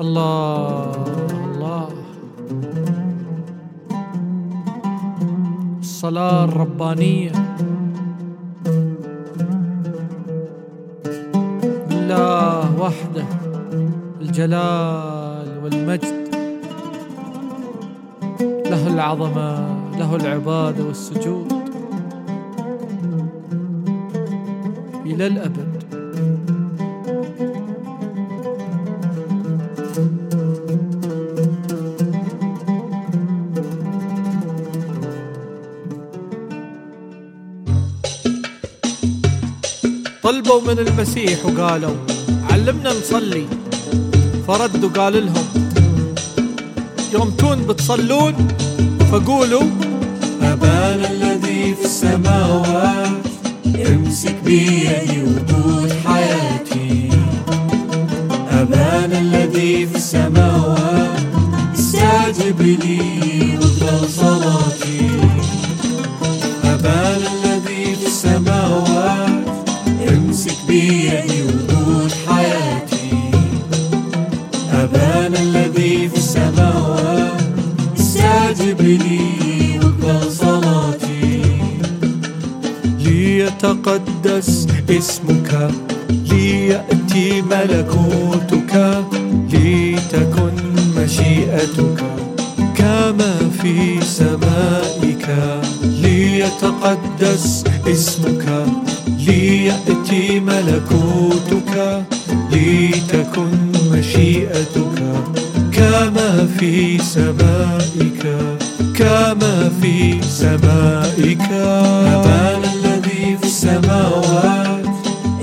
الله الله. الصلاة الربانية الله وحده الجلال والمجد. له العظمة له العبادة والسجود. إلى الأبد. طلبوا من المسيح وقالوا علمنا نصلي. فرد وقال لهم يوم تون بتصلون؟ فقولوا أبانا الذي في السماوات امسك بيدي وقود حياتي. أبانا الذي في السماوات استجب لي. ليتقدس اسمك ليأتي ملكوتك لتكن مشيئتك كما في سمائك ليتقدس اسمك ليأتي ملكوتك لتكن مشيئتك كما في سمائك كما في سمائك. أبانا السماوات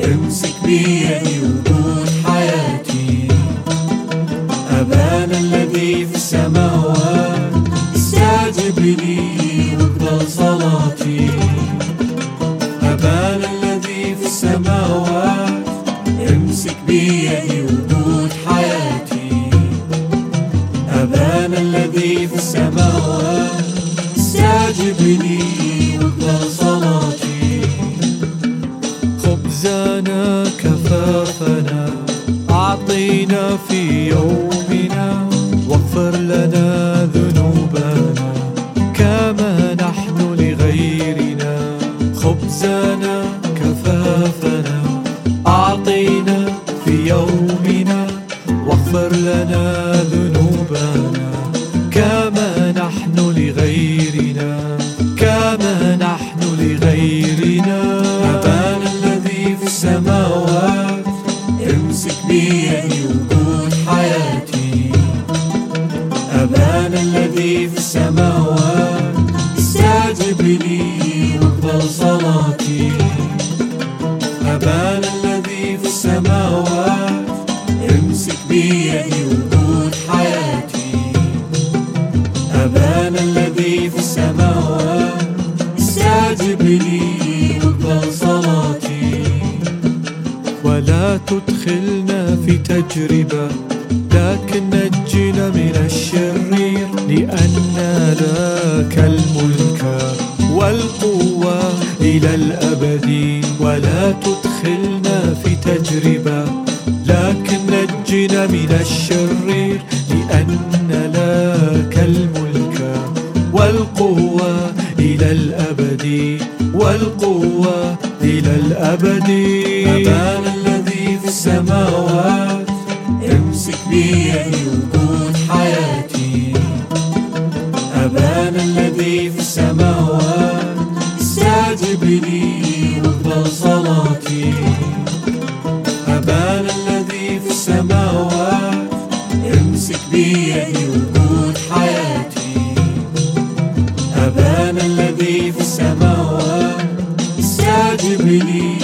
امسك بيدي وقود حياتي. أبانا الذي في السماوات استجب لي واقبل صلاتي. أبانا الذي في السماوات امسك بيدي وقود حياتي. أبانا الذي في السماوات استجب لي كفافنا أعطينا في يومنا واغفر لنا ذنوبنا. كما نحن لغيرنا خبزنا كفافنا. أعطينا في يومنا واغفر لنا ذنوبنا. كما نحن لغيرنا كما نحن لغيرنا. أبانا الذي في السماوات بيدي وقود حياتي. أبانا الذي في السماوات استجب لي واقبل صلاتي. أبانا الذي في السماوات امسك بيدي وقود حياتي. أبانا الذي في السماوات استجب لي واقبل صلاتي. ولا تدخلنا في تجربة لكن نجنا من الشرير لأن لك الملك والقوة إلى الأبد ولا تدخلنا في تجربة. لكن نجنا من الشرير لأن لك الملك والقوة إلى الأبد والقوة إلى الأبد. الذي في السماوات استجب لي واقبل صلاتي. أبانا الذي في السماوات امسك بيدي وقود حياتي. أبانا الذي في السماوات استجب لي